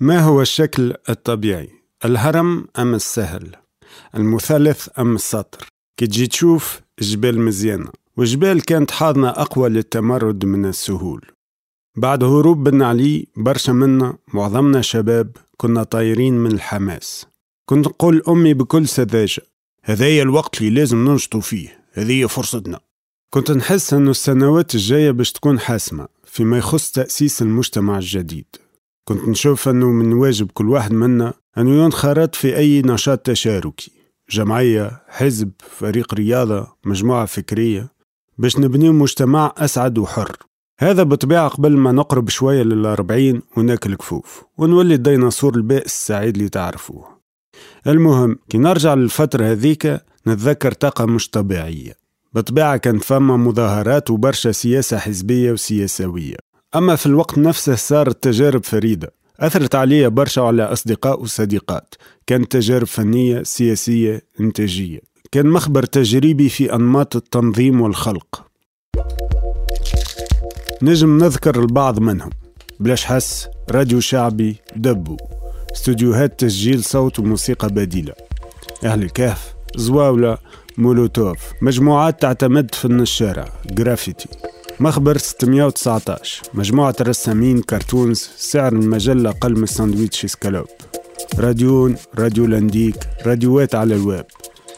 ما هو الشكل الطبيعي؟ الهرم أم السهل؟ المثلث أم السطر؟ كي تجي تشوف جبال مزيانة وجبال كانت حاضنة أقوى للتمرد من السهول بعد هروب بن علي برشا منا معظمنا شباب كنا طايرين من الحماس كنت نقول أمي بكل سذاجة هذايا الوقت اللي لازم ننشطوا فيه هذه فرصتنا كنت نحس أنه السنوات الجاية باش تكون حاسمة فيما يخص تأسيس المجتمع الجديد كنت نشوف أنه من واجب كل واحد منا أنه ينخرط في أي نشاط تشاركي جمعية، حزب، فريق رياضة، مجموعة فكرية باش نبني مجتمع أسعد وحر. هذا بطبيعة قبل ما نقرب شوية للأربعين وناكل كفوف ونولي الديناصور البائس السعيد اللي تعرفوه. المهم كي نرجع للفترة هذيك نتذكر طاقة مش طبيعية. بطبيعة كانت فما مظاهرات وبرشا سياسة حزبية وسياسوية. أما في الوقت نفسه صارت تجارب فريدة أثرت علي برشا وعلى أصدقاء وصديقات. كانت تجارب فنية سياسية إنتاجية. كان مخبر تجريبي في أنماط التنظيم والخلق. نجم نذكر البعض منهم. بلاش حس راديو شعبي دبو. استوديوهات تسجيل صوت وموسيقى بديلة. أهل الكهف زواولة مولوتوف مجموعات تعتمد فن الشارع جرافيتي. مخبر 619 مجموعة رسامين cartoons سعر المجلة أقل من ساندويتش سكالوب راديون راديو لانديك راديوات على الويب.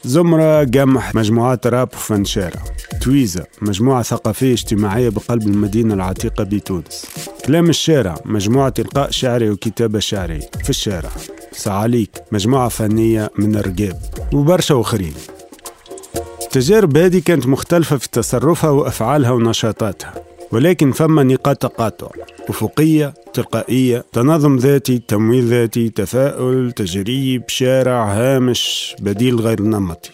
زمرة جمع مجموعات راب وفن شارع تويزا مجموعة ثقافية اجتماعية بقلب المدينة العتيقة بتونس. كلام الشارع مجموعة إلقاء شعري وكتابة شعرية في الشارع. صعاليك مجموعة فنية من الرقاب وبرشا أخرين. التجارب هذه كانت مختلفة في تصرفها وأفعالها ونشاطاتها ولكن فما نقاط تقاطع أفقية تلقائية تنظم ذاتي تمويل ذاتي تفاؤل تجريب شارع هامش بديل غير نمطي.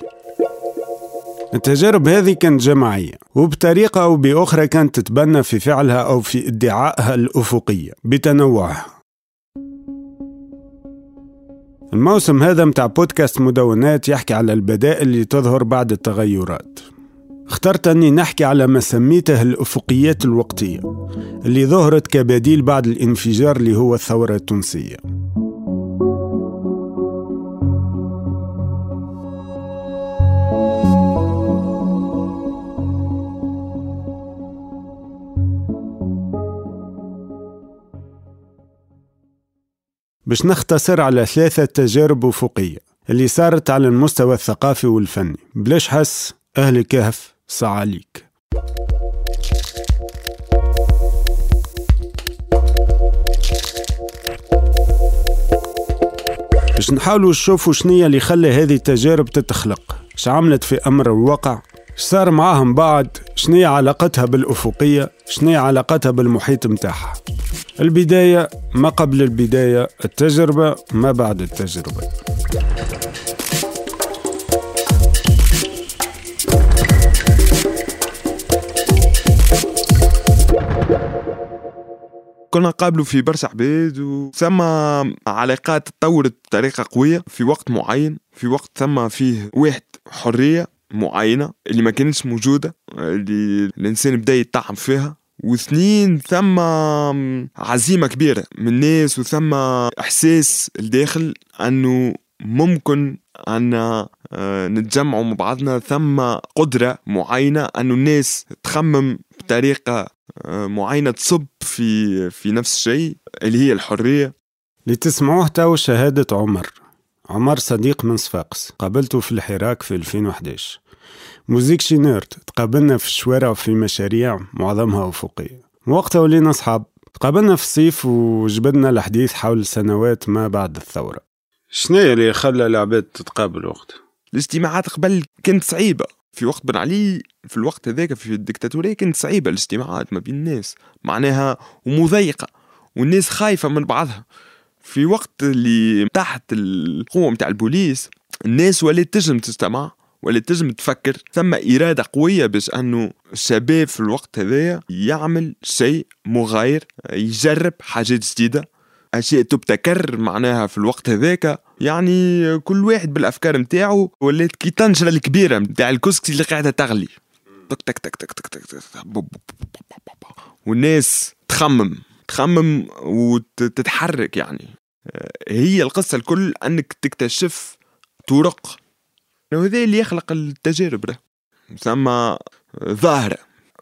التجارب هذه كانت جماعية وبطريقة أو بأخرى كانت تتبنى في فعلها أو في ادعائها الأفقية بتنوعها. الموسم هذا متاع بودكاست مدونات يحكي على البدائل اللي تظهر بعد التغيرات. اخترت أني نحكي على ما سميته الأفقيات الوقتية اللي ظهرت كبديل بعد الانفجار اللي هو الثورة التونسية. باش نختصر على ثلاثة تجارب أفقية اللي صارت على المستوى الثقافي والفني. بلاش حس أهل الكهف صعاليك. باش نحاولوا نشوفوا شنية اللي خلى هذه التجارب تتخلق. اش عملت في أمر الواقع؟ صار معاهم بعد؟ شنية علاقتها بالأفقية؟ شنية علاقتها بالمحيط متاعها؟ البداية ما قبل البداية التجربة ما بعد التجربة. كنا نقابلوا في برشا عباد وثم علاقات تطورت بطريقة قوية. في وقت معين في وقت ثم فيه واحد حرية معينة اللي ما كانتش موجودة اللي الإنسان بدأ يطعم فيها. وسنين ثم عزيمة كبيرة من الناس وثم إحساس الداخل أنه ممكن أن آه، نتجمعوا مع بعضنا ثم قدرة معينة أنه الناس تخمم بطريقة آه، معينة تصب في في نفس الشيء اللي هي الحرية. اللي تسمعوه تو شهادة عمر عمر صديق من صفاقس قابلته في الحراك في 2011 موزيكشي نيرد تقابلنا في الشوارع وفي مشاريع معظمها أفقية وقتها ولينا أصحاب تقابلنا في الصيف وجبدنا الحديث حول سنوات ما بعد الثورة شنو اللي خلى العباد تتقابل وقت؟ الاجتماعات قبل كانت صعيبة في وقت بن علي في الوقت هذاك في الدكتاتورية كانت صعيبة الاجتماعات ما بين الناس معناها ومضيقة والناس خايفة من بعضها في وقت اللي تحت القوة متاع البوليس الناس ولات تجم تجتمع ولا تنجم تفكر. ثم إرادة قوية باش أنه الشباب في الوقت هذايا يعمل شيء مغاير يجرب حاجات جديدة. أشياء تبتكر معناها في الوقت هذاك. يعني كل واحد بالأفكار متاعه ولات كي طنجرة الكبيرة متاع الكسكسي اللي قاعدة تغلي. تك تك تك تك تك تك والناس تخمم تخمم وتتحرك يعني. هي القصة الكل أنك تكتشف طرق وهذا اللي يخلق التجارب ده. ثم ظاهرة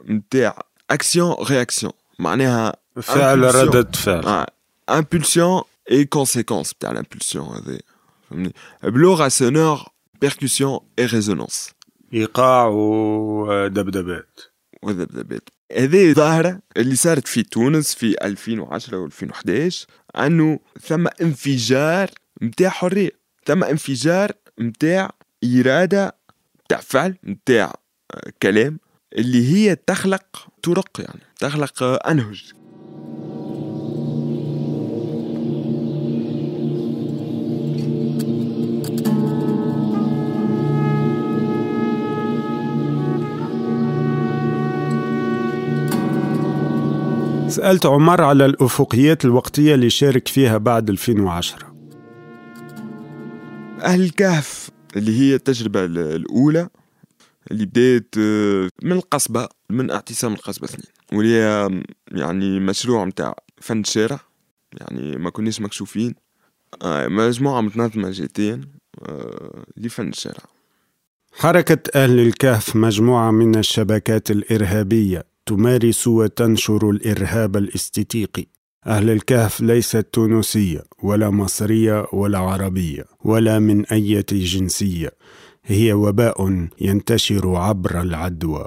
نتاع action réaction معناها فعل ردة فعل. impulsion et conséquences تاع ال impulsion هذه فهمني؟ بلغه sonore percussion et résonance إيقاع ودبدبات وذبذبات هذه ظاهرة اللي صارت في تونس في 2010 و 2011 أنه ثم انفجار متاع حرية. ثم انفجار متاع إرادة متاع فعل متاع كلام اللي هي تخلق طرق يعني تخلق أنهج. سألت عمر على الأفقيات الوقتية اللي شارك فيها بعد 2010 أهل الكهف اللي هي التجربة الأولى اللي بدات آه، من القصبة من اعتصام القصبة سنين واللي هي يعني مشروع متاع فن الشارع يعني ما كناش مكشوفين. آه، مجموعة متنظمة جهتيا آه، لفن الشارع. حركة أهل الكهف مجموعة من الشبكات الإرهابية تمارس وتنشر الإرهاب الاستيتيقي. أهل الكهف ليست تونسية ولا مصرية ولا عربية ولا من أي جنسية. هي وباء ينتشر عبر العدوى.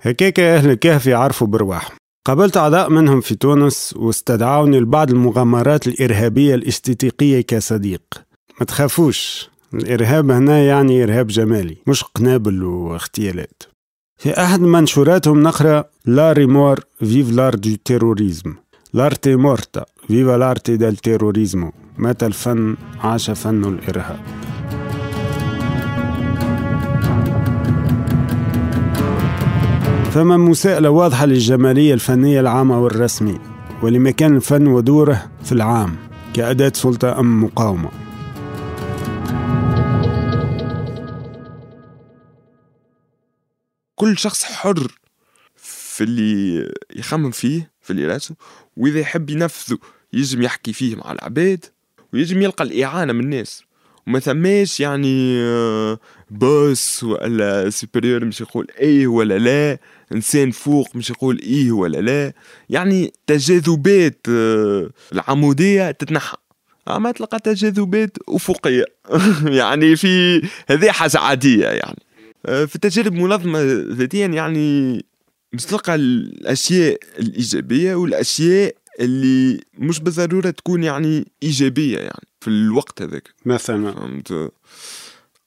هكاك أهل الكهف يعرفوا برواحهم. قابلت أعضاء منهم في تونس واستدعوني لبعض المغامرات الإرهابية الاستيتيقية كصديق. ما تخافوش الإرهاب هنا يعني إرهاب جمالي مش قنابل واغتيالات في أحد منشوراتهم نقرأ l'art est mort vive l'art du terrorisme l'arte è morta viva l'arte del terrorismo مات الفن عاش فن الإرهاب فما مساءلة واضحة للجمالية الفنية العامة والرسمية ولمكان الفن ودوره في العام كأداة سلطة أم مقاومة. كل شخص حر في اللي يخمم فيه في اللي راسه وإذا يحب ينفذه يجم يحكي فيه مع العباد ويجم يلقى الإعانة من الناس. وما ثماش يعني بوس ولا سوبريور مش يقول إيه ولا لا إنسان فوق مش يقول إيه ولا لا. يعني تجاذبات آه، العمودية تتنحى. أما آه، تلقى تجاذبات أفقية. يعني في هذه حاجة عادية يعني. آه، في التجارب منظمة ذاتيا يعني مش تلقى الأشياء الإيجابية والأشياء اللي مش بالضرورة تكون يعني إيجابية يعني في الوقت هذاك. مثلا. فهمت؟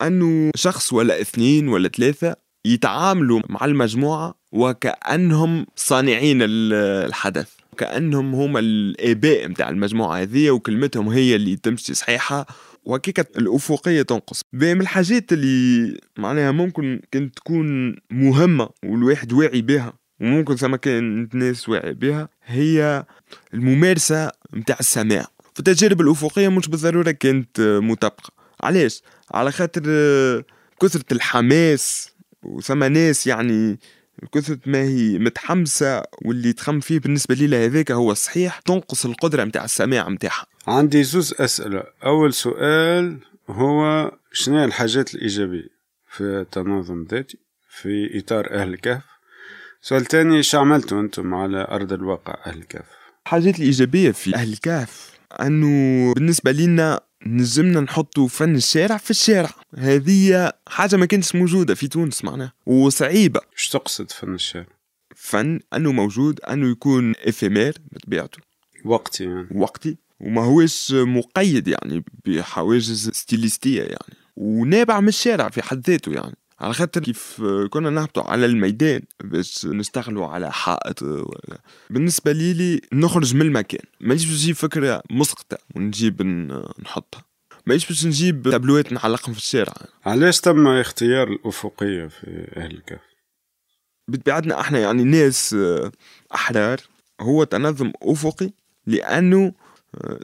أنه شخص ولا اثنين ولا ثلاثة يتعاملوا مع المجموعة وكأنهم صانعين الحدث. كأنهم هم الآباء متاع المجموعة هذه وكلمتهم هي اللي تمشي صحيحة وهكيك الأفقية تنقص. من الحاجات اللي معناها ممكن كانت تكون مهمة والواحد واعي بها وممكن ثم كان ناس واعي بها هي الممارسة متاع السماع. في التجارب الأفقية مش بالضرورة كانت مطابقة. علاش؟ على خاطر كثرة الحماس وثم ناس يعني كثرة ما هي متحمسة واللي تخم فيه بالنسبة لي هذاك هو الصحيح تنقص القدرة متاع السماع متاعها. عندي زوز أسئلة. أول سؤال هو شنو الحاجات الإيجابية في التنظيم الذاتي في إطار أهل الكهف؟ سؤال تاني شو عملتوا أنتم على أرض الواقع أهل الكهف؟ الحاجات الإيجابية في أهل الكهف أنه بالنسبة لنا نجمنا نحطوا فن الشارع في الشارع. هذه حاجة ما كانتش موجودة في تونس معناها وصعيبة. إيش تقصد فن الشارع؟ فن أنه موجود أنه يكون إفيمير بطبيعته. وقتي يعني. وقتي. وما هوش مقيد يعني بحواجز ستيليستية يعني. ونابع من الشارع في حد ذاته يعني. على خاطر كيف كنا نهبطوا على الميدان باش نشتغلوا على حائط بالنسبة لي, لي نخرج من المكان. ما باش نجيب فكرة مسقطة ونجيب نحطها. ما باش نجيب تابلوات نعلقهم في الشارع. علاش تم اختيار الأفقية في أهل الكهف؟ بطبيعتنا إحنا يعني ناس أحرار. هو تنظم أفقي لأنه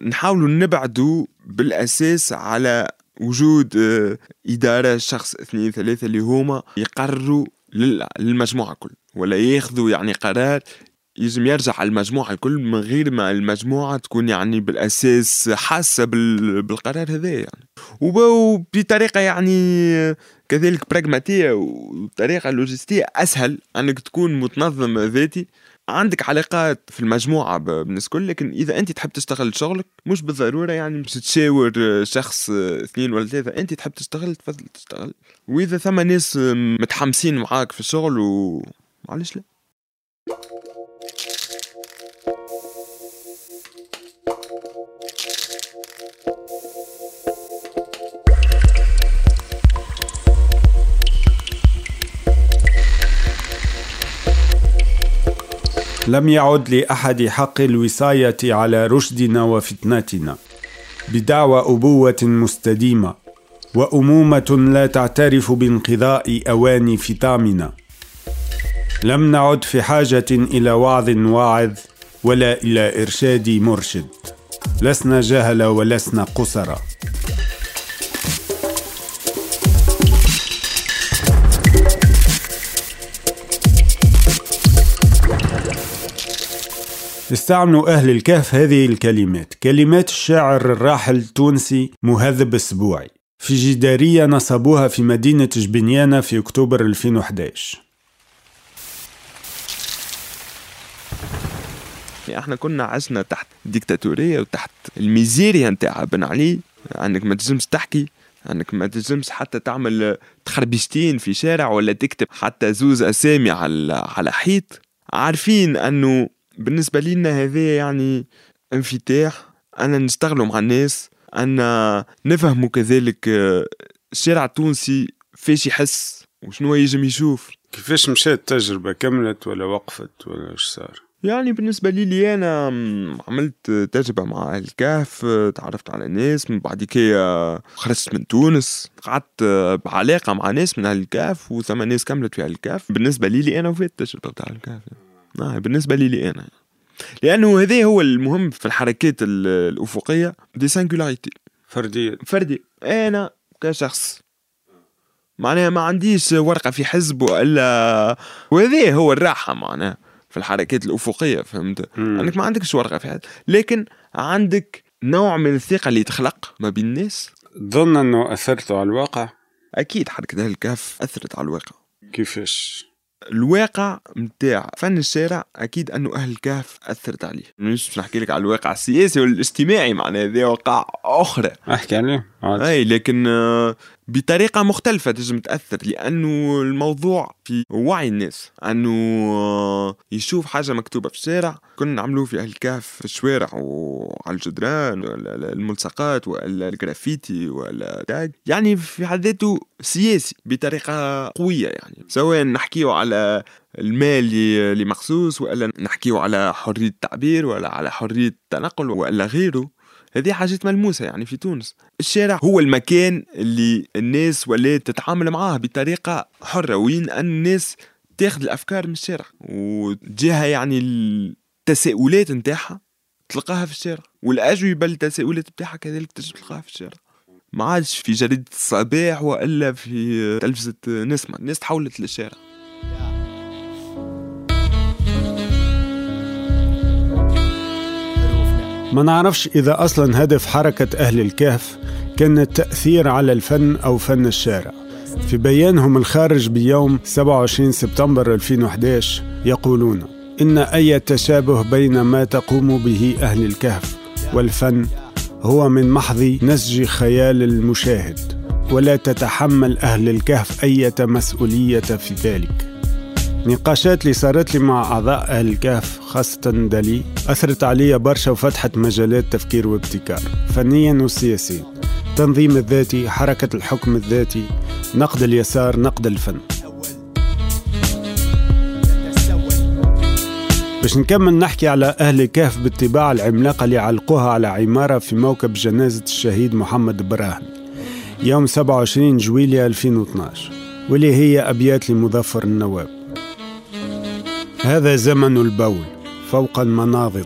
نحاولوا نبعدوا بالأساس على وجود آه، إدارة شخص اثنين ثلاثة اللي هما يقرروا للمجموعة كل ولا ياخذوا يعني قرار يجم يرجع على المجموعة الكل من غير ما المجموعة تكون يعني بالأساس حاسة بالقرار هذا يعني. وبطريقة يعني كذلك براغماتية وطريقة لوجستية أسهل أنك تكون متنظم ذاتي. عندك علاقات في المجموعة بالناس الكل لكن إذا أنت تحب تشتغل شغلك مش بالضرورة يعني باش تشاور شخص اثنين ولا ثلاثة. أنت تحب تشتغل تفضل تشتغل. وإذا ثم ناس متحمسين معاك في الشغل ومعلش لا. لم يعد لأحد حق الوصاية على رشدنا وفتنتنا. بدعوى أبوة مستديمة وأمومة لا تعترف بانقضاء اواني فطامنا لم نعد في حاجة إلى وعظ واعظ ولا إلى إرشاد مرشد. لسنا جهل ولسنا قصرا. استعملوا أهل الكهف هذه الكلمات. كلمات الشاعر الراحل التونسي مهذب السبوعي. في جدارية نصبوها في مدينة جبنيانة في أكتوبر 2011 إحنا كنا عشنا تحت ديكتاتورية وتحت الميزيريا نتاع بن علي. انك ما تنجمش تحكي انك ما تنجمش حتى تعمل تخربشتين في شارع ولا تكتب حتى زوز أسامي على على حيط. عارفين أنه بالنسبة لنا هذا يعني انفتاح أنا نشتغلوا مع الناس أنا نفهموا كذلك آه، الشارع التونسي فاش يحس وشنو يجم يشوف. كيفاش مشات التجربة؟ كملت ولا وقفت ولا إيش صار؟ يعني بالنسبة لي, لي أنا عملت تجربة مع الكهف تعرفت على ناس من بعد كي خرجت من تونس قعدت بعلاقة مع ناس من الكهف وثم ناس كملت في الكهف. بالنسبة لي, لي أنا وفات التجربة بتاع الكهف. آه بالنسبة لي, لي أنا. لأنه هذا هو المهم في الحركات الأفقية دي سانجولاريتي فردية. فردي أنا كشخص معناها ما عنديش ورقة في حزب وإلا وهذا هو الراحة معناها في الحركات الأفقية فهمت؟ مم. أنك ما عندكش ورقة في حزب لكن عندك نوع من الثقة اللي تخلق ما بين الناس. تظن أنه اثرتوا على الواقع؟ أكيد حركة الكهف أثرت على الواقع. كيفاش؟ الواقع متاع فن الشارع أكيد أنه أهل الكهف أثرت عليه. مش نحكي لك على الواقع السياسي والاجتماعي معناها هذه واقع أخرى. أحكي عليه. أي لكن آه، بطريقة مختلفة تجم تأثر لأنه الموضوع في وعي الناس أنه آه، يشوف حاجة مكتوبة في الشارع كنا نعملوه في أهل الكهف في الشوارع وعلى الجدران الملصقات ولا الجرافيتي ولا يعني في حد ذاته سياسي بطريقة قوية يعني. سواء نحكيه على المال اللي مخصوص ولا نحكيه على حرية التعبير ولا على حرية التنقل ولا غيره. هذه حاجات ملموسة يعني في تونس. الشارع هو المكان اللي الناس ولات تتعامل معاه بطريقة حرة وين أن الناس تاخذ الأفكار من الشارع. وتجيها يعني التساؤلات نتاعها تلقاها في الشارع. والأجوبة للتساؤلات نتاعها كذلك تجي تلقاها في الشارع. ما عادش في جريدة الصباح وإلا في تلفزة نسمة. الناس تحولت للشارع. ما نعرفش إذا أصلا هدف حركة أهل الكهف كان التأثير على الفن أو فن الشارع. في بيانهم الخارج بيوم 27 سبتمبر 2011 يقولون إن أي تشابه بين ما تقوم به أهل الكهف والفن هو من محض نسج خيال المشاهد ولا تتحمل أهل الكهف أي مسؤولية في ذلك. نقاشات اللي صارت لي مع أعضاء الكهف خاصة دالي أثرت علي برشا وفتحت مجالات تفكير وابتكار فنيا وسياسيا. تنظيم الذاتي حركة الحكم الذاتي نقد اليسار نقد الفن. باش نكمل نحكي على أهل الكهف بالطباعة العملاقة اللي علقوها على عمارة في موكب جنازة الشهيد محمد براهن. يوم 27 جويلية 2012 واللي هي أبيات لمظفر النواب. هذا زمن البول فوق المناضد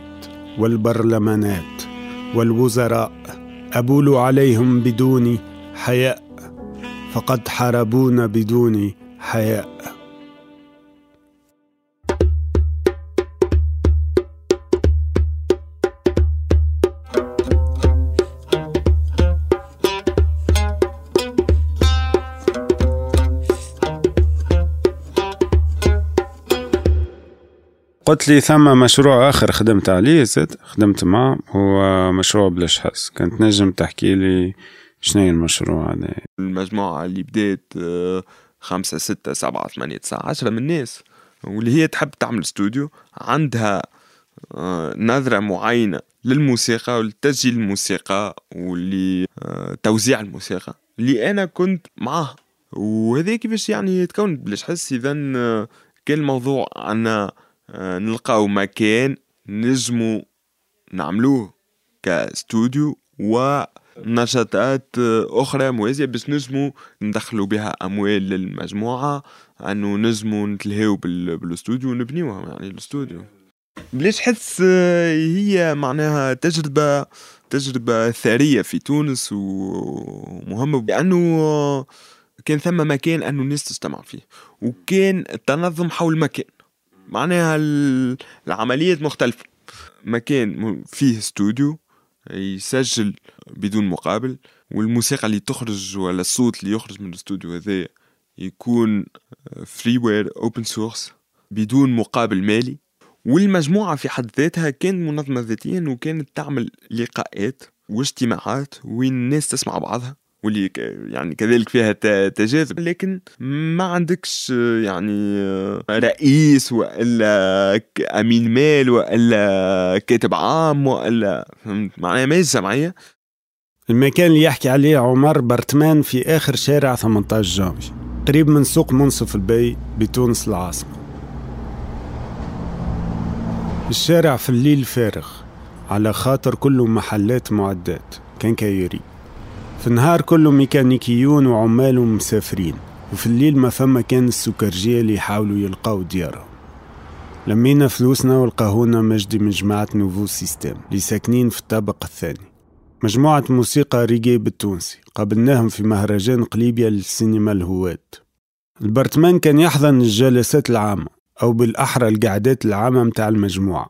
والبرلمانات والوزراء أبول عليهم بدون حياء فقد حاربونا بدون حياء. قلت لي ثم مشروع آخر خدمت عليه زاد خدمت معه هو مشروع بلاش حس كانت نجم تحكي لي شنو المشروع هذا. المجموعة اللي بدات آه، خمسة ستة سبعة ثمانية تسعة عشرة من الناس واللي هي تحب تعمل استوديو عندها آه، نظرة معينة للموسيقى ولتسجيل الموسيقى ولتوزيع الموسيقى. اللي أنا كنت معاه وهذا كيفاش يعني تكون بلاش حس إذا آه، كان الموضوع أن نلقاو مكان نجمو نعملوه كاستوديو و نشاطات أخرى موازية باش نجمو ندخلو بها أموال للمجموعة أنو نجمو نتلهيو بالاستوديو ونبنيوها يعني الاستوديو. بلاش حس هي معناها تجربة تجربة ثرية في تونس ومهمة لأنه كان ثم مكان أنه الناس تجتمع فيه وكان التنظم حول مكان معناها العمليات مختلفة. مكان فيه استوديو يسجل بدون مقابل والموسيقى اللي تخرج ولا الصوت اللي يخرج من الاستوديو هذا يكون freeware open source بدون مقابل مالي. والمجموعة في حد ذاتها كانت منظمة ذاتيا وكانت تعمل لقاءات واجتماعات وين الناس تسمع بعضها. واللي يعني كذلك فيها تجاذب. لكن ما عندكش يعني رئيس وإلا أمين مال وإلا كاتب عام وإلا فهمت؟ معناها ما جمعيه المكان اللي يحكي عليه عمر برتمان في آخر شارع 18 جانفي قريب من سوق منصف البي بتونس العاصمة. الشارع في الليل فارغ على خاطر كله محلات معدات كان كايري في النهار كله ميكانيكيون وعمال ومسافرين وفي الليل ما فما كان السكرجية اللي يحاولوا يلقاو ديارهم. لمينا فلوسنا ولقاهونا مجدي من جماعة Nouveau Système اللي ساكنين في الطابق الثاني. مجموعة موسيقى ريجي بالتونسي قابلناهم في مهرجان قليبيا للسينما الهوات. البرتمان كان يحضن الجلسات العامة أو بالأحرى القعدات العامة متاع المجموعة.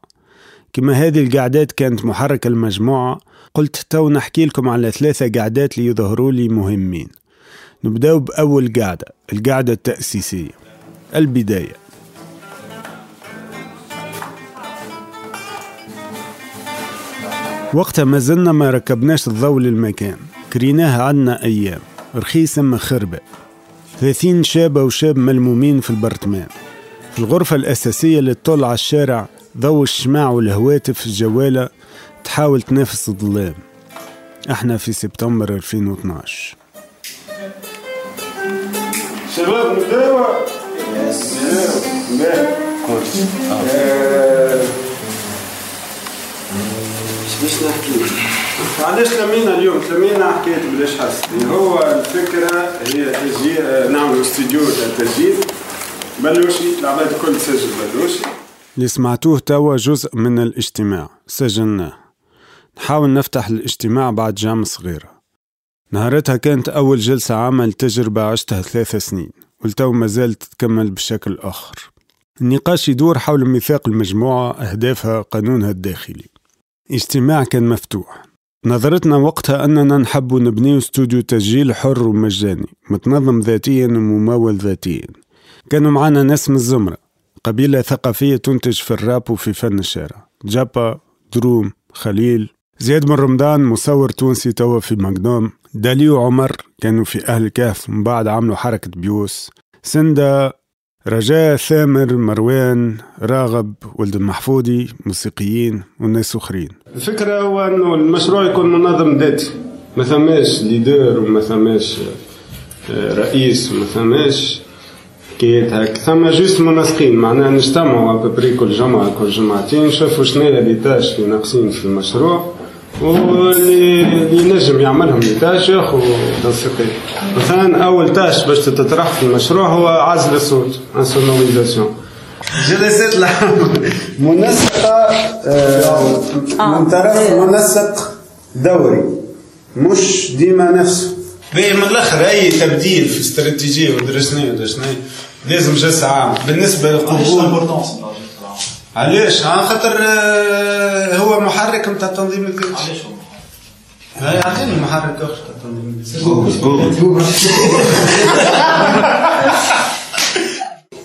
كما هذه القعدات كانت محركة المجموعة قلت تو نحكي لكم على ثلاثة قعدات اللي يظهروا لي مهمين. نبدأ بأول قعدة القعدة التأسيسية. البداية. وقتها ما زلنا ما ركبناش الضوء للمكان. كريناه عنا أيام. رخيص أما خربة ثلاثين شابة وشاب ملمومين في البرتمان. في الغرفة الأساسية اللي تطل على الشارع ضوء الشماع والهواتف الجوالة. تحاول تنافس الظلام. إحنا في سبتمبر 2012 شباب نبداو باش نحكي علاش تلمينا اليوم. تلمينا حكايه بلاش حس. هو الفكرة هي تسجيل نعملوا استوديو تسجيل بلوشي العباد الكل تسجل بلوشي. اللي سمعتوه توا جزء من الاجتماع. سجلناه. نحاول نفتح الاجتماع بعد جام صغيرة نهارتها كانت أول جلسة عامة لتجربة عشتها ثلاثة سنين والتو ما زالت تتكمل بشكل آخر. النقاش يدور حول ميثاق المجموعة أهدافها قانونها الداخلي. اجتماع كان مفتوح. نظرتنا وقتها أننا نحب نبني استوديو تسجيل حر ومجاني متنظم ذاتيا وممول ذاتيا. كانوا معنا ناس من الزمرة قبيلة ثقافية تنتج في الراب وفي فن الشارع. جابا دروم خليل زياد بن رمضان مصور تونسي توا في مقدام دالي وعمر كانوا في أهل الكهف من بعد عملوا حركة بيوس. سندا رجاء ثامر مروان راغب ولد المحفوظي موسيقيين والناس أخرين. الفكرة هو أنه المشروع يكون منظم ذاتي. ما ثماش ليدر وما ثماش آه، رئيس وما ثماش كيت هك ثم juste منسقين معناها نجتمعوا à peu près كل جمعة كل جمعتين نشوفوا شنو هي les tâches اللي ناقصين في المشروع. واللي ينجم يعملهم ياخذ تنسيقية مثلا أول tâche باش تتطرح في المشروع هو عزل الصوت insonorisation جلسات منسقة آه، من طرف منسق دوري مش ديما نفسه. باهي من الأخر أي تبديل في استراتيجية ودرسناه ودرسناه لازم جلسه عام. بالنسبة للقبول. علاش؟ على خاطر آه، هو محرك نتاع تنظيم الكل علاش هاي اعطيني محرك أخر نتاع تنظيم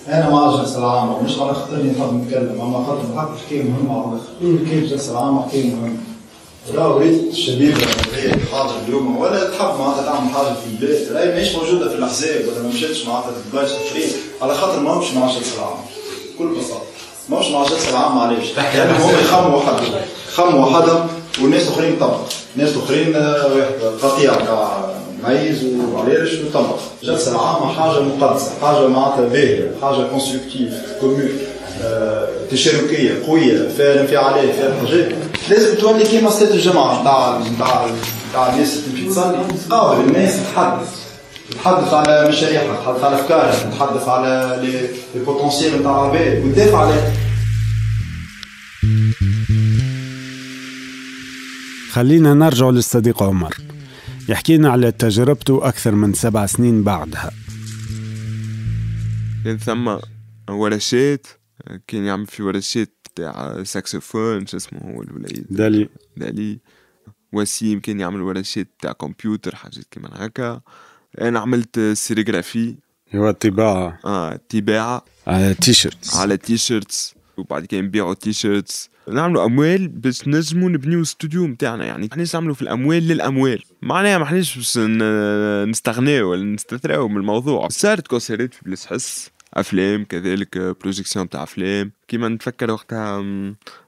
أنا مع الجلسه العامه مش على خاطرني نحب نتكلم. أما خاطر الحق حكايه مهمه على الآخر كيف الجلسه العامه حكايه مهمه لا اريد الشبيبه هذه حاضر اليوم. ولا تحب معناتها تعمل حاجة في البيت. راهي ماهيش موجودة في الأحزاب. ولا ما مشاتش معناتها تبلاش اخرين على خاطر ما مش مع الجلسه العامه بكل بساطة. ما مش مع الجلسه العامه علاش؟ يعني هم يخموا وحدهم يخموا وحدهم والناس الاخرين طبق ناس اخرين قطيع تاع ميز وعليرش وطبق الجلسه العامه حاجة مقدسه حاجة معناتها باهيه حاجة كونستركتيف كومون تشاركيه قويه فيها انفعالات فيها حاجات لازم تولي كيما صلاه الجمعه نتاع نتاع نتاع الناس اللي تصلي تقابل الناس تحدث تتحدث على مشاريعها تتحدث على افكارها تتحدث على لي بوتونسيال نتاع العباد وتدافع عليها خلينا نرجع للصديق عمر. يحكينا على تجربته أكثر من سبع سنين بعدها. كان ثم ورشات كان يعمل في ورشات تاع ساكسوفون شو اسمه هو الوليد؟ دالي. دالي. وسيم كان يعمل ورشات تاع كمبيوتر حاجات كيما هكا. أنا عملت sérigraphie هو الطباعة آه طباعة. على t-shirts على t-shirts وبعد كده نبيعوا t-shirts نعملوا أموال باش نجموا نبنيو استوديو نتاعنا يعني ما نعملوا في الأموال للأموال. معناها ما حناش باش نستغناو ولا نستثراو من الموضوع. صارت كونسيرات في بلاش حس. أفلام كذلك projection تاع أفلام. كيما نتفكر وقتها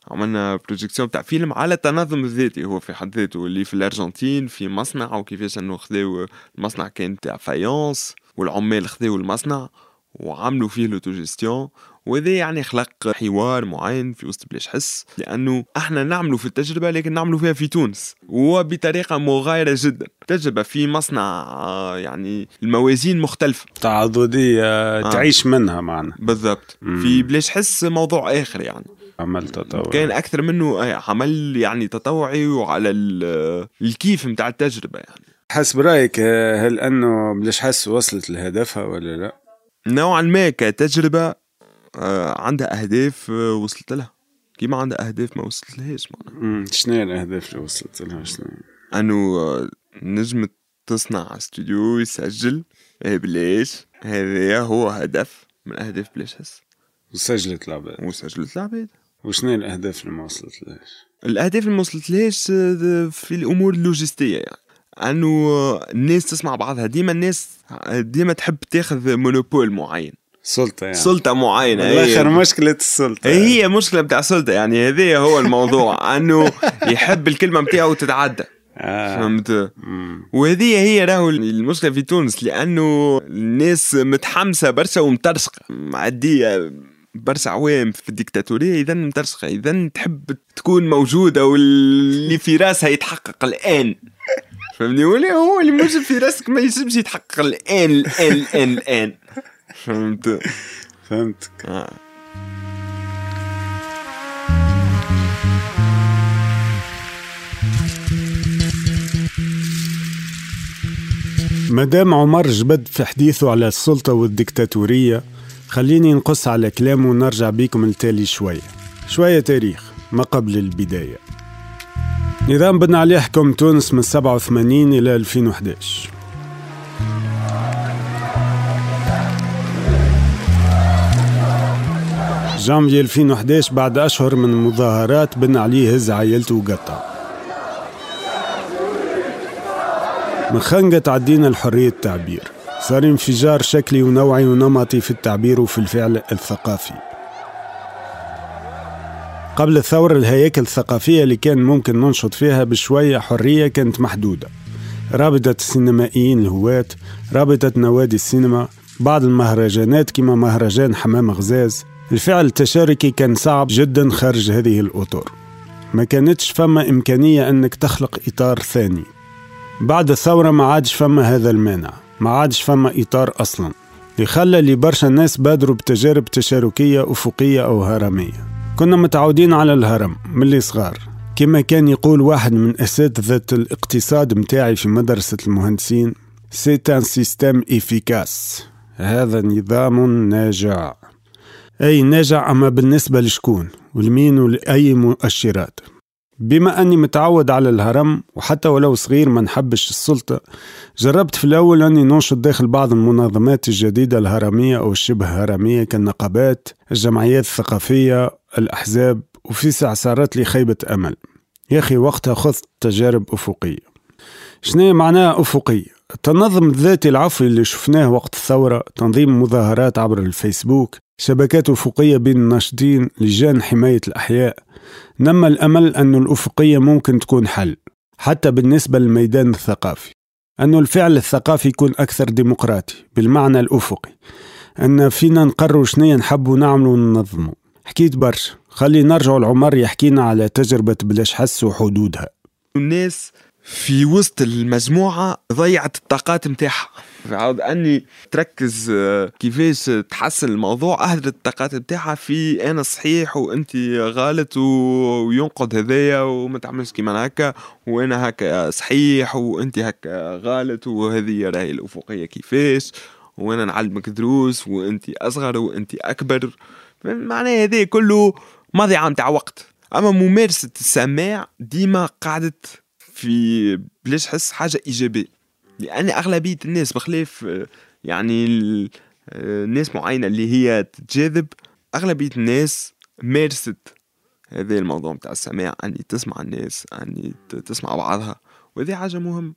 عملنا projection تاع فيلم على التنظم الذاتي. هو في حد ذاته اللي في الأرجنتين في مصنع وكيفاش إنه خذاو المصنع كان تاع faïence والعمال خذاو المصنع وعملوا فيه l'autogestion وهذا يعني خلق حوار معين في وسط بلاش حس لأنه إحنا نعملوا في التجربة لكن نعملوا فيها في تونس. وبطريقه مغايرة جدا. تجربة في مصنع آه، يعني الموازين مختلفة. تعاضدية تعيش منها معنا. بالضبط. في بلاش حس موضوع آخر يعني. عمل تطور كان أكثر منه آه، عمل يعني تطوعي وعلى ال- الكيف متاع التجربة يعني. حسب رأيك آه، هل أنه بلاش حس وصلت لهدفها ولا لا؟ نوعا ما كتجربة آه، عندها أهداف آه، وصلت لها. كيما عندها أهداف ما وصلت لهاش معناها شنو هي الأهداف اللي وصلت لها؟ شنو؟ أنه آه، نجم تصنع استوديو يسجل. آه، بلاش. هذا هو هدف من أهداف بلاش حس وسجلت العباد. وسجلت العباد. وشنو هي الأهداف اللي ما وصلت لهاش؟ الأهداف اللي ما وصلت لهاش آه، في الأمور اللوجستية يعني. آه، الناس تسمع بعضها. ديما الناس ديما تحب تاخذ مونوبول معين. سلطة يعني. سلطة معينة الآخر هي- مشكلة السلطة هي مشكلة بتاع السلطة يعني هذا هو الموضوع أنه يحب الكلمة بتاعه تتعدى آه. فهمت. وهذه هي راهو المشكلة في تونس لأنه الناس متحمسة برشا ومترسقة معدية برشا عوام في الديكتاتورية إذا مترسقة إذا تحب تكون موجودة واللي في راسها يتحقق الآن. فهمني؟ ولا هو اللي موجود في راسك ما يجبش يتحقق الآن الآن الآن الآن. فهمت. فهمتك. آه. مدام عمر جبد في حديثه على السلطة والديكتاتورية خليني نقص على كلامه ونرجع بيكم لتالي شوية. شوية تاريخ ما قبل البداية. نظام بن علي حكم تونس من 87 إلى 2011 جانفي 2011 بعد أشهر من المظاهرات بن علي هز عائلته وقطع. من خنقة عدينا لحرية التعبير. صار انفجار شكلي ونوعي ونمطي في التعبير وفي الفعل الثقافي. قبل الثورة الهياكل الثقافية اللي كان ممكن ننشط فيها بشوية حرية كانت محدودة. رابطة السينمائيين الهواة رابطة نوادي السينما بعض المهرجانات كما مهرجان حمام غزاز الفعل التشاركي كان صعب جدا خارج هذه الأطر. ما كانتش فما إمكانية أنك تخلق إطار ثاني. بعد الثورة ما عادش فما هذا المانع. ما عادش فما إطار أصلا. اللي خلى اللي برشا الناس بادروا بتجارب تشاركية أفقية أو هرمية. كنا متعودين على الهرم من اللي صغار كما كان يقول واحد من أساتذة الاقتصاد متاعي في مدرسة المهندسين c'est un système efficace هذا نظام ناجع. أي ناجع أما بالنسبة لشكون والمين ولأي مؤشرات. بما أني متعود على الهرم وحتى ولو صغير ما نحبش السلطة جربت في الأول أني ننشط داخل بعض المنظمات الجديدة الهرمية أو الشبه هرمية كالنقابات الجمعيات الثقافية الأحزاب وفي ساعة صارت لي خيبة أمل. يا أخي وقتها خذت تجارب أفقية. شنو معناها أفقية؟ التنظم الذاتي العفوي اللي شفناه وقت الثورة تنظيم مظاهرات عبر الفيسبوك شبكات أفقية بين الناشطين لجان حماية الأحياء. نما الأمل أن الأفقية ممكن تكون حل حتى بالنسبة للميدان الثقافي. أن الفعل الثقافي يكون أكثر ديمقراطي بالمعنى الأفقي. أن فينا نقرروا شنيا نحبوا نعملوا وننظموا حكيت برشا. خلي نرجعوا العمر يحكينا على تجربة بلاش حس وحدودها. الناس في وسط المجموعة ضيعت الطاقات متاعها. عاود أني تركز آه، كيفاش تحسن الموضوع أهدرت الطاقات متاعها في أنا صحيح وأنت غلط وينقد هذايا وما تعملش كيما هكا وأنا هكا صحيح وأنت هكا غلط وهذه راهي الأفقية كيفاش وأنا نعلمك دروس وأنت أصغر وأنت أكبر. معناه هذا كله مضيعة متاع وقت. أما ممارسة السماع ديما قعدت في بلاش حس حاجة إيجابية. لأن أغلبية الناس بخلاف يعني ناس معينة اللي هي تتجاذب أغلبية الناس مارست هذا الموضوع متاع السماع أني تسمع الناس أني تسمع بعضها وهذه حاجة مهمة.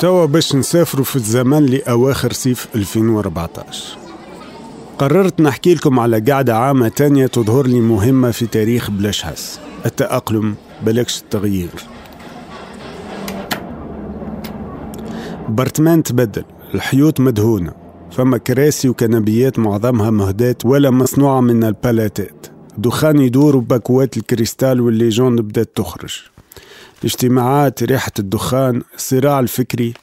توا باش نسافروا في الزمن لأواخر صيف 2014 قررت نحكي لكم على قعدة عامة تانية تظهر لي مهمة في تاريخ بلاش حس. التأقلم بلكش التغيير. برتمان تبدل الحيوط مدهونة فما كراسي وكنبيات معظمها مهداة ولا مصنوعة من البالاتات دخان يدور وباكوات الكريستال والليجون بدات تخرج. الاجتماعات ريحة الدخان الصراع الفكري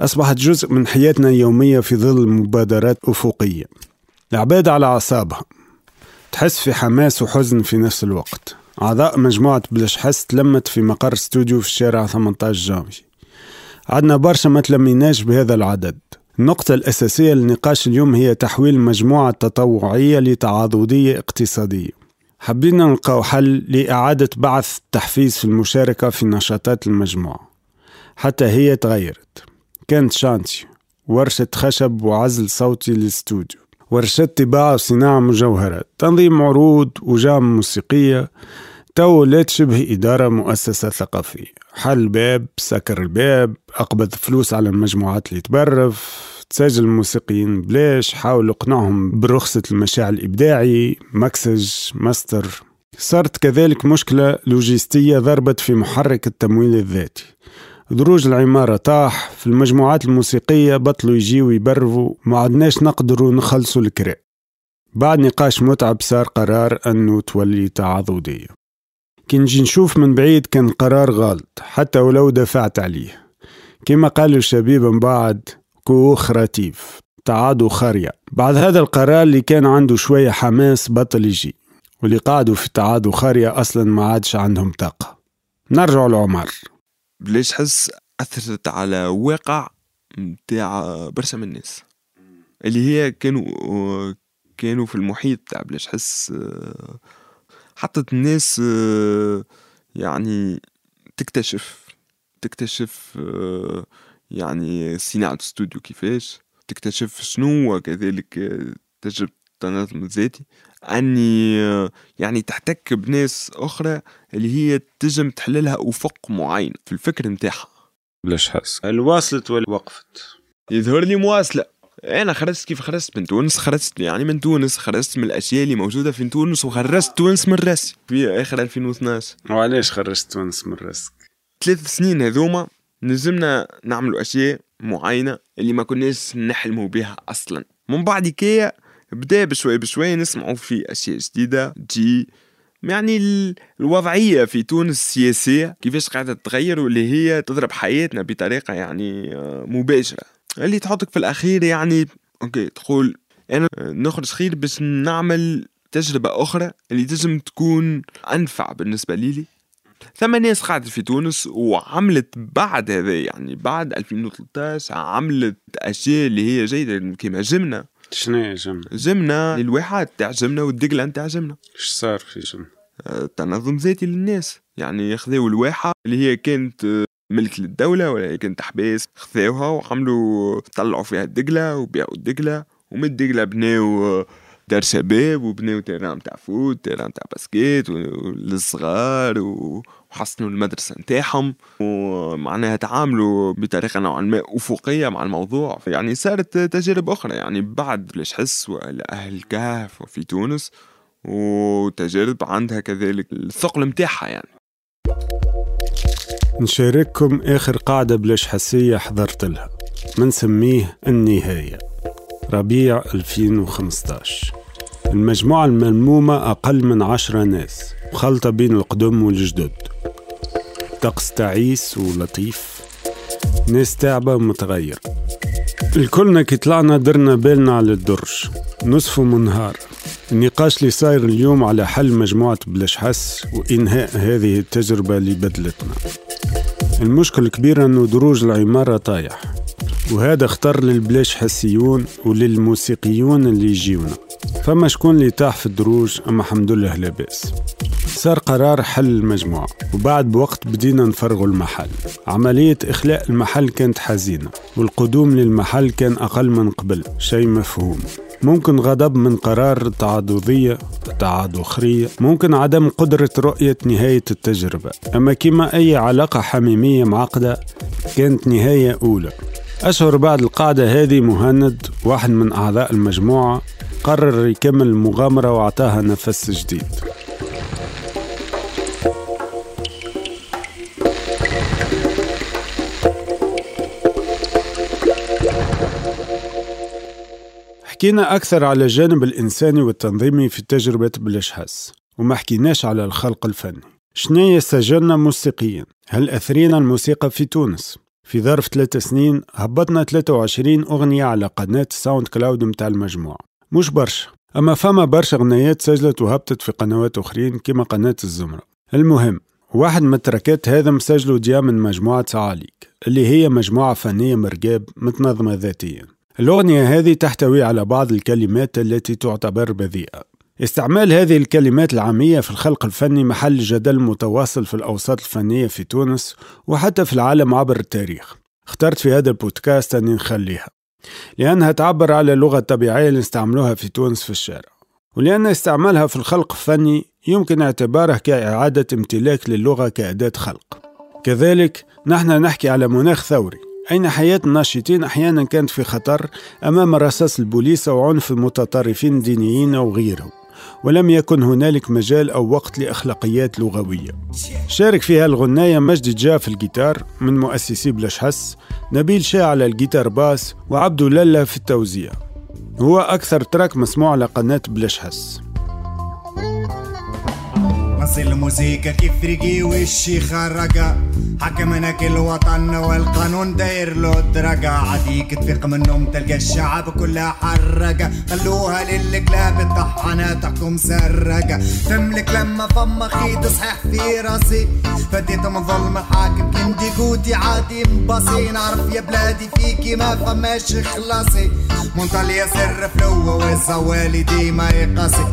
أصبحت جزء من حياتنا اليومية في ظل مبادرات أفقية. العباد على أعصابها تحس في حماس وحزن في نفس الوقت. أعضاء مجموعة بلاش حس تلمت في مقر استوديو في الشارع 18 جانفي عدنا برشا ما تلميناش بهذا العدد. النقطة الأساسية للنقاش اليوم هي تحويل المجموعة التطوعية لتعاضدية اقتصادية. حبينا نلقاو حل لإعادة بعث التحفيز في المشاركة في نشاطات المجموعة. حتى هي تغيرت. كانت شانتي ورشة خشب وعزل صوتي للاستوديو. ورشات طباعة وصناعة مجوهرات. تنظيم عروض وجام موسيقية. تولي تشبه إدارة مؤسسة ثقافية. حل باب سكر الباب أقبض فلوس على المجموعات اللي تبرف تسجل الموسيقيين بلاش حاول اقنعهم برخصة المشاع الإبداعي mixage master. صارت كذلك مشكلة لوجستية ضربت في محرك التمويل الذاتي. دروج العمارة طاح في المجموعات الموسيقية بطلوا يجيوا يبرفوا ما عدناش نقدروا نخلصوا الكراء بعد نقاش متعب صار قرار أنه تولي تعاضدية. كي نجي نشوف من بعيد كان قرار غلط حتى ولو دفعت عليه. كما قالوا الشبيب من بعد كو خراتيف تعاضوا خارية بعد هذا القرار اللي كان عنده شوية حماس بطل يجي واللي قعدوا في تعاضوا خارية أصلا ما عادش عندهم طاقة. نرجع لعمر. بلاش حس أثرت على واقع متاع برشا من الناس؟ اللي هي كانوا كانوا في المحيط تاع بلاش حس حطت الناس يعني تكتشف تكتشف يعني صناعة استوديو كيفاش تكتشف شنو كذلك تجربة التنظيم الذاتي. أني يعني تحتك بناس أخرى اللي هي تجم تحللها افق معين في الفكر نتاعها. بلاش حس واصلت ولا وقفت يظهر لي مواصلة. أنا خرجت كيف خرجت من تونس خرجت يعني من تونس خرجت من الأشياء اللي موجودة في تونس وخرجت تونس من راسي في آخر 2012 وعلاش خرجت تونس من راسك؟ ثلاث سنين هذوما نزمنا نعملوا أشياء معينة اللي ما كناش نحلموا بها أصلا. من بعد كيا بدا بشوي بشوي نسمعوا في أشياء جديدة تجي يعني الوضعية في تونس السياسية كيفاش قاعدة تتغير واللي هي تضرب حياتنا بطريقة يعني آه، مباشرة. اللي تحطك في الأخير يعني ok تقول أنا نخرج خير باش نعمل تجربة أخرى اللي تجم تكون أنفع بالنسبة لي ثم ناس قعدت في تونس وعملت بعد هذا يعني بعد 2013 عملت أشياء اللي هي جيدة كما جمنة شنو هي جمنة؟ جمنة الواحات تاع جمنة والدقلة نتاع جمنة إيش صار في جمنة؟ آه، تنظم ذاتي للناس يعني خذاو الواحة اللي هي كانت ملك للدولة كانت أحباس خذاوها وعملوا طلعوا فيها الدقلة وبيعوا الدقلة ومن الدقلة بناو دار شباب وبناو terrain نتاع foot terrain نتاع basket للصغار وحسنوا المدرسة نتاعهم ومعناها تعاملوا بطريقة نوعا ما أفقية مع الموضوع. يعني صارت تجارب أخرى يعني بعد بلاش حس وأهل الكهف في تونس وتجارب عندها كذلك الثقل متاعها يعني. نشارككم آخر قاعدة بلاش حسية حضرت لها. منسميه النهاية. ربيع 2015 المجموعة الملمومة أقل من عشرة ناس مخلطة بين القدم والجدد. طقس تعيس ولطيف. ناس تعبة ومتغير. الكلنا كي طلعنا درنا بالنا على الدرج. نصف منهار النقاش اللي صاير اليوم على حل مجموعة بلاش حس وإنهاء هذه التجربة اللي بدلتنا. المشكل الكبير أنه دروج العمارة طايح وهذا اختر للبلاش حسيون وللموسيقيون اللي يجيونا. فما شكون اللي طاح في الدروج؟ أما الحمد لله لاباس صار قرار حل المجموعة وبعد بوقت بدينا نفرغوا المحل. عملية إخلاء المحل كانت حزينة والقدوم للمحل كان أقل من قبل شيء مفهوم. ممكن غضب من قرار تعاضدية تعاضخرية ممكن عدم قدرة رؤية نهاية التجربة. أما كما أي علاقة حميمية معقدة كانت نهاية أولى. أشهر بعد القاعدة هذه مهند واحد من أعضاء المجموعة قرر يكمل المغامرة وأعطاها نفس جديد. حكينا أكثر على الجانب الإنساني والتنظيمي في تجربة بلاش حس وما حكيناش على الخلق الفني. شنية سجلنا موسيقيا؟ هل أثرينا الموسيقى في تونس؟ في ظرف ثلاثة سنين هبطنا 23 أغنية على قناة SoundCloud متاع المجموعة. مش برشا. أما فما برشا أغنيات سجلت وهبطت في قنوات أخرين كما قناة الزمرة. المهم واحد من التراكات هذا مسجله جاء من مجموعة صعاليك اللي هي مجموعة فنية مرقاب متنظمة ذاتيا. الأغنية هذه تحتوي على بعض الكلمات التي تعتبر بذيئة. استعمال هذه الكلمات العامية في الخلق الفني محل جدل متواصل في الأوساط الفنية في تونس وحتى في العالم عبر التاريخ. اخترت في هذا البودكاست أني نخليها لأنها تعبر على اللغة الطبيعية اللي نستعملوها في تونس في الشارع. ولأن استعمالها في الخلق الفني يمكن اعتباره كإعادة امتلاك للغة كأداة خلق. كذلك نحن نحكي على مناخ ثوري. أين حياة الناشطين؟ أحيانا كانت في خطر أمام رصاص البوليس أو عنف المتطرفين الدينيين أو غيرهم ولم يكن هنالك مجال أو وقت لأخلاقيات لغوية. شارك فيها الغناية مجدي جا في الجيتار من مؤسسي بلاش حس نبيل شاه على الجيتار باس وعبدو للا في التوزيع. هو أكثر تراك مسموع على قناة بلاش حس نص الموسيقى كيف رقي وشي خرقة. حكمنا كل وطن والقانون داير له درجة عديك تفيق منهم تلقى الشعب كلها حرقة. خلوها للكلاب الطحانة تحكم سرقة. تملك لما فما خيط صحيح في راسي. فديت من ظلم الحاكم كنتي قوتي عادي مباصي نعرف يا بلادي فيكي ما فماش خلاصي منطلي سر فلوة والزوالي ديما يقاسي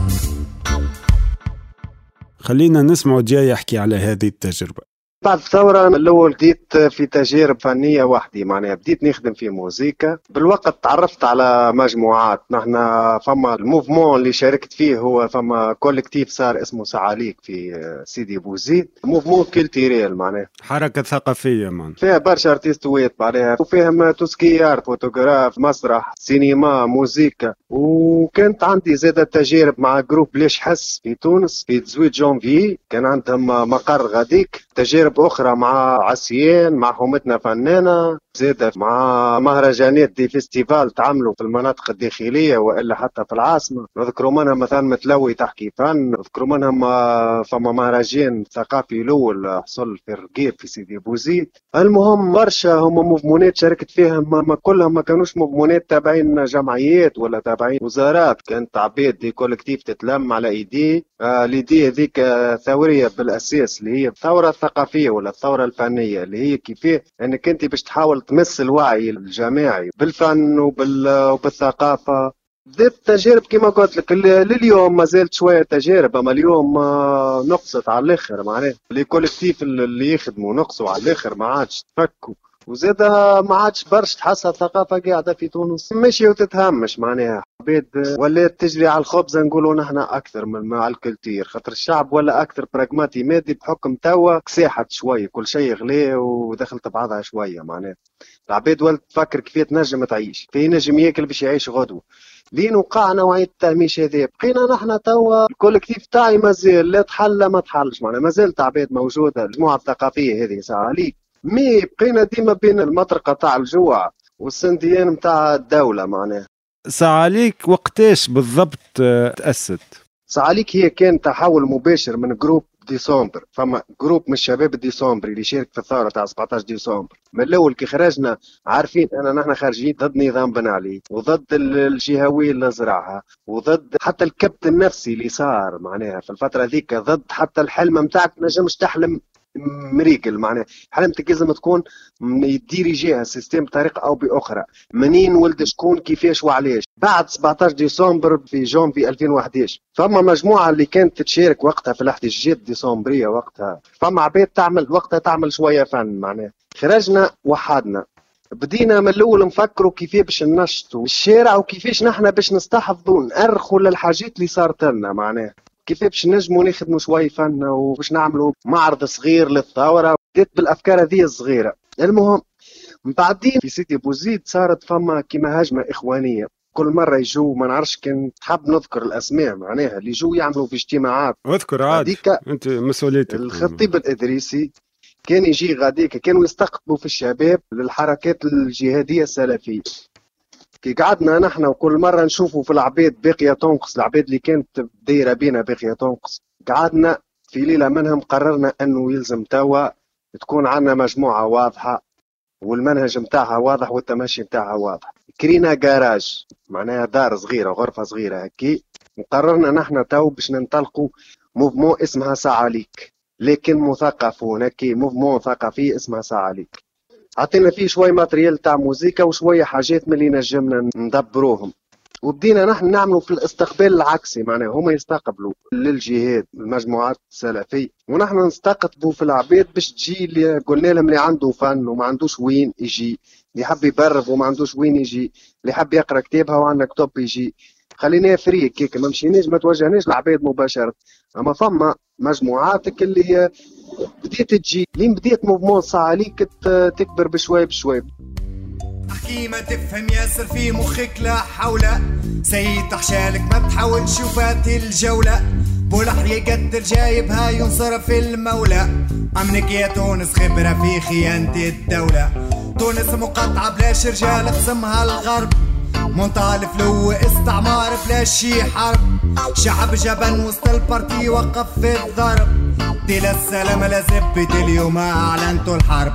خلينا نسمع ديا يحكي على هذه التجربة. بعد الثورة الأول بديت في تجارب فنية وحدي معناها بديت نخدم في موسيقى بالوقت تعرفت على مجموعات نحن فما ال mouvement اللي شاركت فيه هو فما collectif صار اسمه سعاليك في سيدي بوزيد. mouvement culturel معناها. حركة ثقافية من. فيها برشا artistوات معناها. وفيهم توسكيار فوتوغراف مسرح سينما موسيقى وكانت عندي زادة تجارب مع groupe ليش حس في تونس في 18 جانفي. كان عندهم مقر غاديك. تجارب أخرى مع عسيان مع حومتنا فنانة زادة مع مهرجانات des festivals تعملوا في المناطق الداخلية وإلا حتى في العاصمة. نذكروا منها مثلا متلوي تحكي فن نذكروا منها فما مهرجان ثقافي الأول حصل في الرقيب في سيدي بوزيد المهم برشا هما mouvement ات شاركت فيهم ما كلهم ما كانوش mouvement ات تابعين جمعيات ولا تابعين وزارات. كانت عباد des collectifs تتلم على إيدي آه l'idée هذيك ثورية بالأساس اللي هي الثورة الثقافية. ولا الثورة الفنية اللي هي كيفاه إنك أنت باش تحاول تمس الوعي الجماعي بالفن وبال... وبالثقافة. بدات تجارب كما قلت لك لليوم ما زالت شوية تجارب أما اليوم آه، نقصت على الآخر معناها. les collectifs اللي يخدموا نقصوا على الآخر ما عادش تفكوا. وزاد ما عادش برشا تحسها الثقافة قاعدة في تونس. ماشية وتتهمش معناها عباد ولات تجري على الخبز نقولوا نحن أكثر من مع ال culture. خاطر الشعب ولا أكثر براغماتي مادي بحكم توا كساحت شوية كل شيء غلي ودخلت بعضها شوية معناها. العباد ولات تفكر كيف تنجم تعيش كيف ينجم ياكل باش يعيش غدوة لين وقع نوعية التهميش هذا بقينا نحن توا ال collectif تاعي مازال لا تحل ما تحلش معناها. مازالت عباد موجودة المجموعة الثقافية هذه ساعة عليك mais بقينا ديما بين المطرقة تاع الجوع والسندان متاع الدولة معناها. سعاليك وقتاش بالضبط تأسست؟ سعاليك هي كان تحول مباشر من groupe ديسمبر فما جروب من الشباب الديسمبري اللي شارك في الثورة تاع 17 ديسمبر من الأول كي خرجنا عارفين أن نحن خارجين ضد نظام بن علي وضد ال- الجهويه اللي زرعها وضد حتى الكبت النفسي اللي صار معناها في الفترة ذيك ضد حتى الحلم نتاعك نجمش تحلم مريقل معناها. حلمتك لازم تكون م- يدير جهة système بطريقة أو بأخرى. منين ولد شكون كيفاش وعلاش. بعد 17 ديسمبر في جانفي 2011 فما مجموعة اللي كانت تشارك وقتها في الاحتجاجات الديسمبريه وقتها. فما عباد تعمل وقتها تعمل شوية فن معناها. خرجنا وحدنا. بدينا من الأول نفكروا كيف باش ننشطوا الشارع وكيفاش نحن باش نستحفظوا نأرخوا للحاجات اللي صارت لنا معناها. كيف باش نجموا نخدموا شوي فن وباش نعملوا معرض صغير للثورة. بديت بالأفكار هذه الصغيرة. المهم بعدين في سيدي بوزيد صارت فما كيما هجمة إخوانية. كل مرة يجوا ما نعرفش كان تحب نذكر الأسماء معناها اللي يجوا يعملوا في اجتماعات. اذكر عادي هذيك أنت مسؤوليتك. الخطيب الإدريسي كان يجي غاديك كانوا يستقطبوا في الشباب للحركات الجهادية السلفية. كي قعدنا نحن وكل مرة نشوفوا في العباد باقيه تنقص العباد اللي كانت دايرة بينا باقيه تنقص قعدنا في ليلة منهم قررنا إنه يلزم توا تكون عندنا مجموعة واضحة والمنهج متاعها واضح والتمشي متاعها واضح. كرينا جاراج معناها دار صغيرة غرفة صغيرة هكي. وقررنا نحن تو باش ننطلقوا mouvement اسمها سعاليك لكن مثقفون هكي mouvement ثقافي اسمها سعاليك عطينا فيه شوي matériel تاع musica وشوية حاجات من اللي نجمنا ندبروهم. وبدينا نحن نعملوا في الاستقبال العكسي معناها هما يستقبلوا للجهاد المجموعات السلفية ونحن نستقطبوا في العباد باش تجي اللي قلنا لهم اللي عنده فن وما عندوش وين يجي اللي يحب يبرف وما عندوش وين يجي اللي يحب يقرأ كتابها وعندنا كتب يجي. خليناها فري كيك ما مشيناش ما توجهناش للعباد مباشرة. أما فما مجموعاتك اللي هي بديت تجي لين بديت موفمون عليك تكبر بشوي بشوي. احكي ما تفهم ياسر في مخك لا حول. سيد حشالك ما تحاولش وفات الجولة. بولحرية قدر جايبها ينصرف المولى. أمنك يا تونس خبرة في خيانة الدولة. تونس مقطعة بلاش رجال قسمها الغرب. منطقة الفلو استعمار بلا شي حرب شعب جبن وسط البارتي وقف في الضرب. دي السلام لا اليوم اعلنتوا الحرب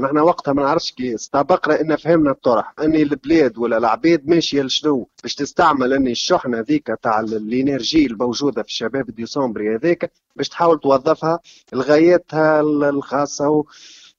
نحن وقتها ما نعرفش كي. استبقنا ان فهمنا الطرح. أني البلاد ولا العباد ماشيه لشنو باش تستعمل أني الشحنه ذيك تاع الإنرجي الموجودة في الشباب الديسمبري هذاك باش تحاول توظفها لغاياتها الخاصة.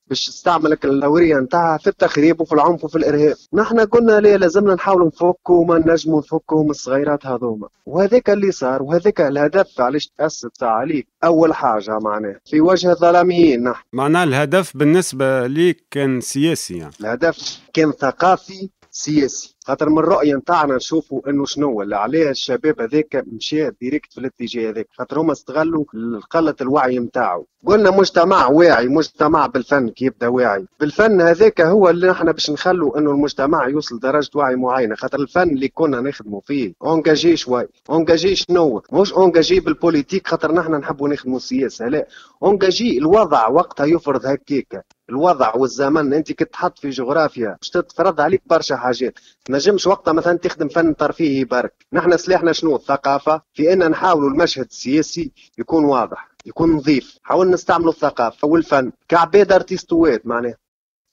باش تستعمل الثورية نتاعها في التخريب وفي العنف وفي الإرهاب. نحن قلنا ليه لازمنا نحاولوا نفكوا وما نجموا نفكوا من الصغيرات هذوما. وهذاك اللي صار وهذاك الهدف علاش تأسس سعاليك أول حاجة معناه في وجه الظلاميين نحن. معناه الهدف بالنسبة ليك كان سياسي يعني. الهدف كان ثقافي سياسي. خاطر من الرؤية نتاعنا نشوفوا إنه شنو اللي عليه الشباب هذاك مشى direct في الاتجاه هذاك. خاطر هما استغلوا قله الوعي نتاعو. قلنا مجتمع واعي مجتمع بالفن كي يبدا واعي. بالفن هذاك هو اللي نحن باش نخلوا إنه المجتمع يوصل لدرجه وعي معينة خاطر الفن اللي كنا نخدموا فيه. engagé شوي engagé شنو؟ مش engagé بال politique خاطر نحن نحبوا نخدموا السياسة لا. engagé الوضع وقتها يفرض هكاك. الوضع والزمن أنت كنت تحط في جغرافيا باش تتفرض عليك برشا حاجات. نجمش وقتها مثلا تخدم فن ترفيهي برك. نحن سلاحنا شنو؟ الثقافة. في إن نحاولوا المشهد السياسي يكون واضح. يكون نظيف. حاولنا نستعملوا الثقافه والفن كعباد artistوات معناها.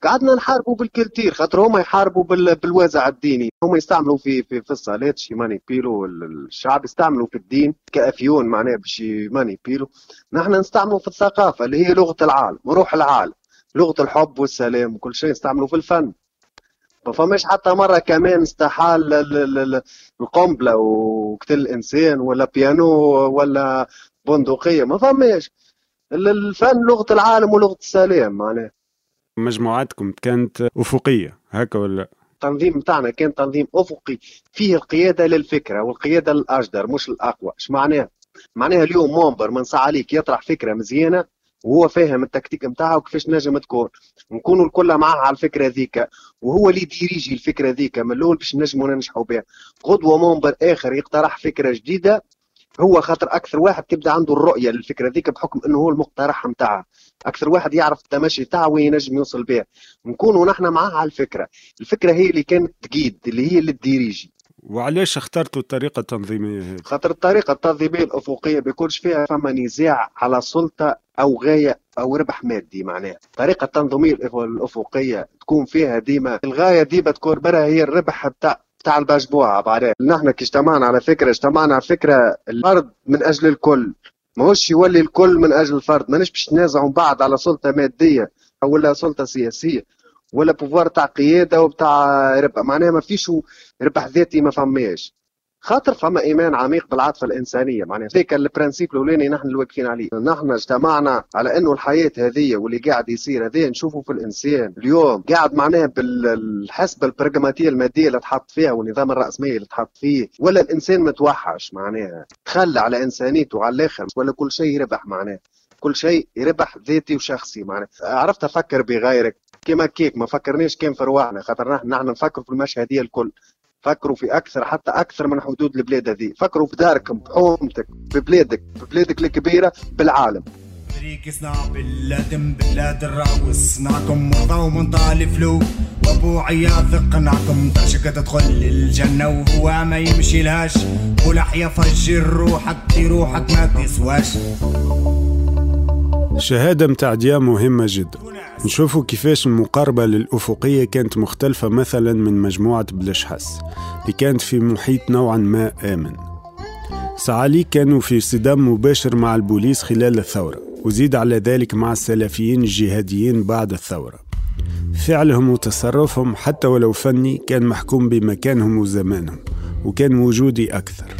قعدنا نحاربوا بال culture خاطر هما يحاربوا بال... بالوازع الديني. هما يستعملوا في في, في الصلاه شي manipuler الشعب يستعملوا في الدين كأفيون معناها باش ماني بيلو. نحن نستعملوا في الثقافة اللي هي لغة العالم وروح العالم. لغة الحب والسلام وكل شيء نستعملوا في الفن. ما فماش حتى مرة كمان استحال القنبلة وقتل الإنسان ولا بيانو ولا بندقية ما فماش. الفن لغة العالم ولغة السلام معناها. مجموعاتكم كانت أفقية هكا ولا؟ التنظيم بتاعنا كان تنظيم أفقي. فيه القيادة للفكرة والقيادة للأجدر مش الأقوى. إيش معناها؟ معناها اليوم مومبر من عليك يطرح فكرة مزيانة وهو فاهم التكتيك نتاعها وكيفاش نجم تكون. نكونوا الكل معاه على الفكرة ذيك وهو اللي يديريجي الفكرة ذيك من الأول باش نجموا ننجحوا بها. غدوه مومبر آخر يقترح فكرة جديدة هو خاطر أكثر واحد تبدأ عنده الرؤية للفكرة ذيك بحكم إنه هو المقترح نتاعها أكثر واحد يعرف التمشي تاعه وين ينجم يوصل بها نكونوا نحن معاه على الفكرة. الفكرة هي اللي كانت تقيد اللي هي اللي تديريجي وعلاش اخترتوا الطريقة التنظيمية هذه؟ خاطر الطريقة التنظيمية الأفقية بيكونش فيها فما نزاع على سلطة أو غاية أو ربح مادي معناها. الطريقة التنظيمية الأفقية تكون فيها ديما الغاية ديما تكون برا هي الربح بتاع تاع البشبوعة بعدين نحن كي اجتمعنا على فكرة اجتمعنا على فكرة الفرد من أجل الكل. ماهوش يولي الكل من أجل الفرد. ماناش باش نتنازعوا بعض على سلطة مادية ولا سلطة سياسية ولا بوفوار تاع قيادة وبتاع ربح معناها ما فيش ربح ذاتي ما فماش. خاطر فما إيمان عميق بالعاطفة الإنسانية. معناها هيك البرانسيب الأولاني نحن اللي واقفين عليه. نحن اجتمعنا على إنه الحياة هذه واللي قاعد يصير هذا نشوفه في الإنسان. اليوم قاعد معناها بالحسبة البرغماتية المادية اللي تحط فيها والنظام الرأسمالي اللي تحط فيه. ولا الإنسان متوحش معناها. تخلى على إنسانيته على الآخر. ولا كل شيء يربح معناها. كل شيء يربح ذاتي وشخصي معناها. عرفت أفكر بغيرك؟ كيما كيك. ما فكرناش كيف في رواحنا. خاطر نحن نفكر في المشهديه الكل. فكروا في أكثر حتى أكثر من حدود البلاد هذه. فكروا في داركم بحومتك ببلادك ببلادك الكبيرة بالعالم. فريق يصنع بلاد بلاد الراوس. صنعكم مرضى ومنطال فلو. وابو عياض قنعكم ترشك تدخل الجنة وهو ما يمشي لهاش. ولحيا فجر روحك في روحك ما تسواش. الشهادة متاع ديا مهمة جدا. نشوفوا كيفاش المقاربة للأفقية كانت مختلفة مثلا من مجموعة بلاش حس اللي كانت في محيط نوعا ما آمن. سعالي كانوا في صدام مباشر مع البوليس خلال الثورة وزيد على ذلك مع السلفيين الجهاديين بعد الثورة. فعلهم وتصرفهم حتى ولو فني كان محكوم بمكانهم وزمانهم وكان وجودي أكثر.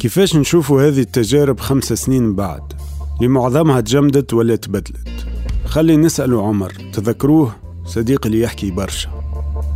كيفاش نشوفوا هذه التجارب خمس سنين بعد؟ لمعظمها تجمدت ولا تبدلت. خلي نسألوا عمر. تذكروه؟ صديقي اللي يحكي برشا.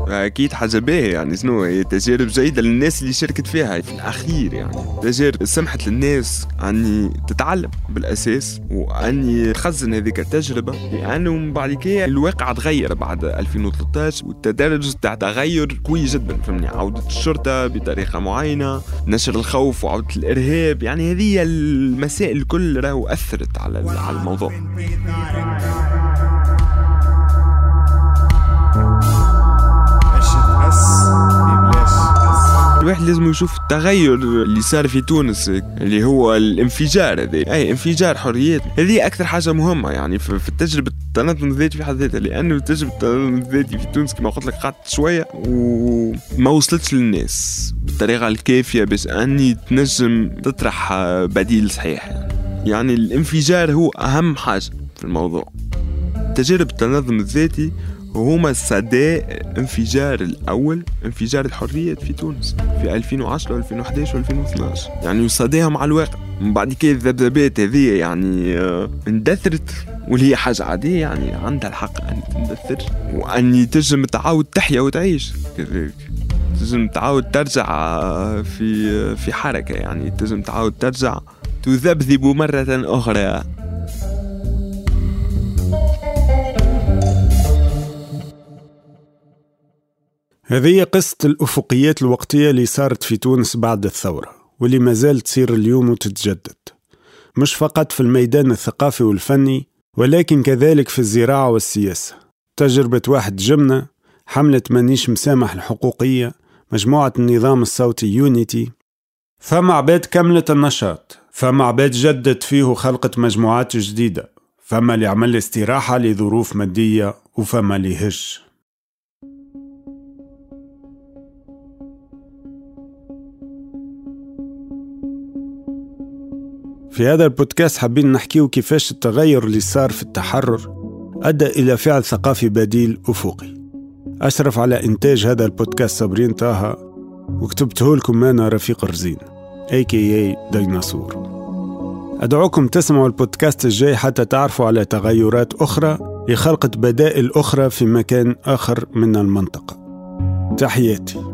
أكيد حاجة باهية يعني شنو؟ هي تجارب جيدة للناس اللي شاركت فيها. في الأخير يعني تجارب سمحت للناس أني تتعلم بالأساس وأني تخزن هذيك التجربة لأنه من بعد الواقع تغير بعد 2013 والتدرج تاع تغير قوي جدا فهمني؟ عودة الشرطة بطريقة معينة نشر الخوف وعودة الإرهاب يعني هذه المسائل الكل راهو أثرت على الموضوع. الواحد لازم يشوف التغير اللي صار في تونس اللي هو الانفجار هذا. أي انفجار حريات. هذه أكثر حاجة مهمة يعني في التجربه التنظم الذاتي في حد ذاتها. لأنه تجربة التنظم الذاتي في تونس كما قلت لك قعدت شوية وما وصلتش للناس بالطريقة الكافية باش أني تنجم تطرح بديل صحيح يعني. الانفجار هو أهم حاجة في الموضوع. تجارب التنظم الذاتي وهما صدى انفجار الأول انفجار الحرية في تونس في 2010 و2011 و2012 يعني صداها مع الواقع. من بعد كده الذبذبات هذه يعني آه، اندثرت واللي هي حاجة عادية يعني عندها الحق أن تندثر وأن تنجم تعاود تحيا وتعيش. كذلك. تنجم تعاود ترجع آه، في آه، في حركة يعني. تنجم تعاود ترجع تذبذب مرة أخرى. هذه قصة الأفقيات الوقتية اللي صارت في تونس بعد الثورة واللي ما زالت تصير اليوم وتتجدد. مش فقط في الميدان الثقافي والفني ولكن كذلك في الزراعة والسياسة. تجربة واحد جمنة حملة مانيش مسامح الحقوقية مجموعة النظام الصوتي يونيتي. فما عباد كملت النشاط فما عباد جدت فيه وخلقت مجموعات جديدة فما اللي عمل استراحة لظروف مادية وفما اللي هج في هذا البودكاست حابين نحكيو كيفاش التغير اللي صار في التحرر أدى إلى فعل ثقافي بديل أفقي. أشرف على إنتاج هذا البودكاست صابرين طه وكتبته لكم أنا رفيق رزين اي كي اي ديناصور. أدعوكم تسمعوا البودكاست الجاي حتى تعرفوا على تغيرات أخرى لخلق بدائل أخرى في مكان آخر من المنطقة. تحياتي.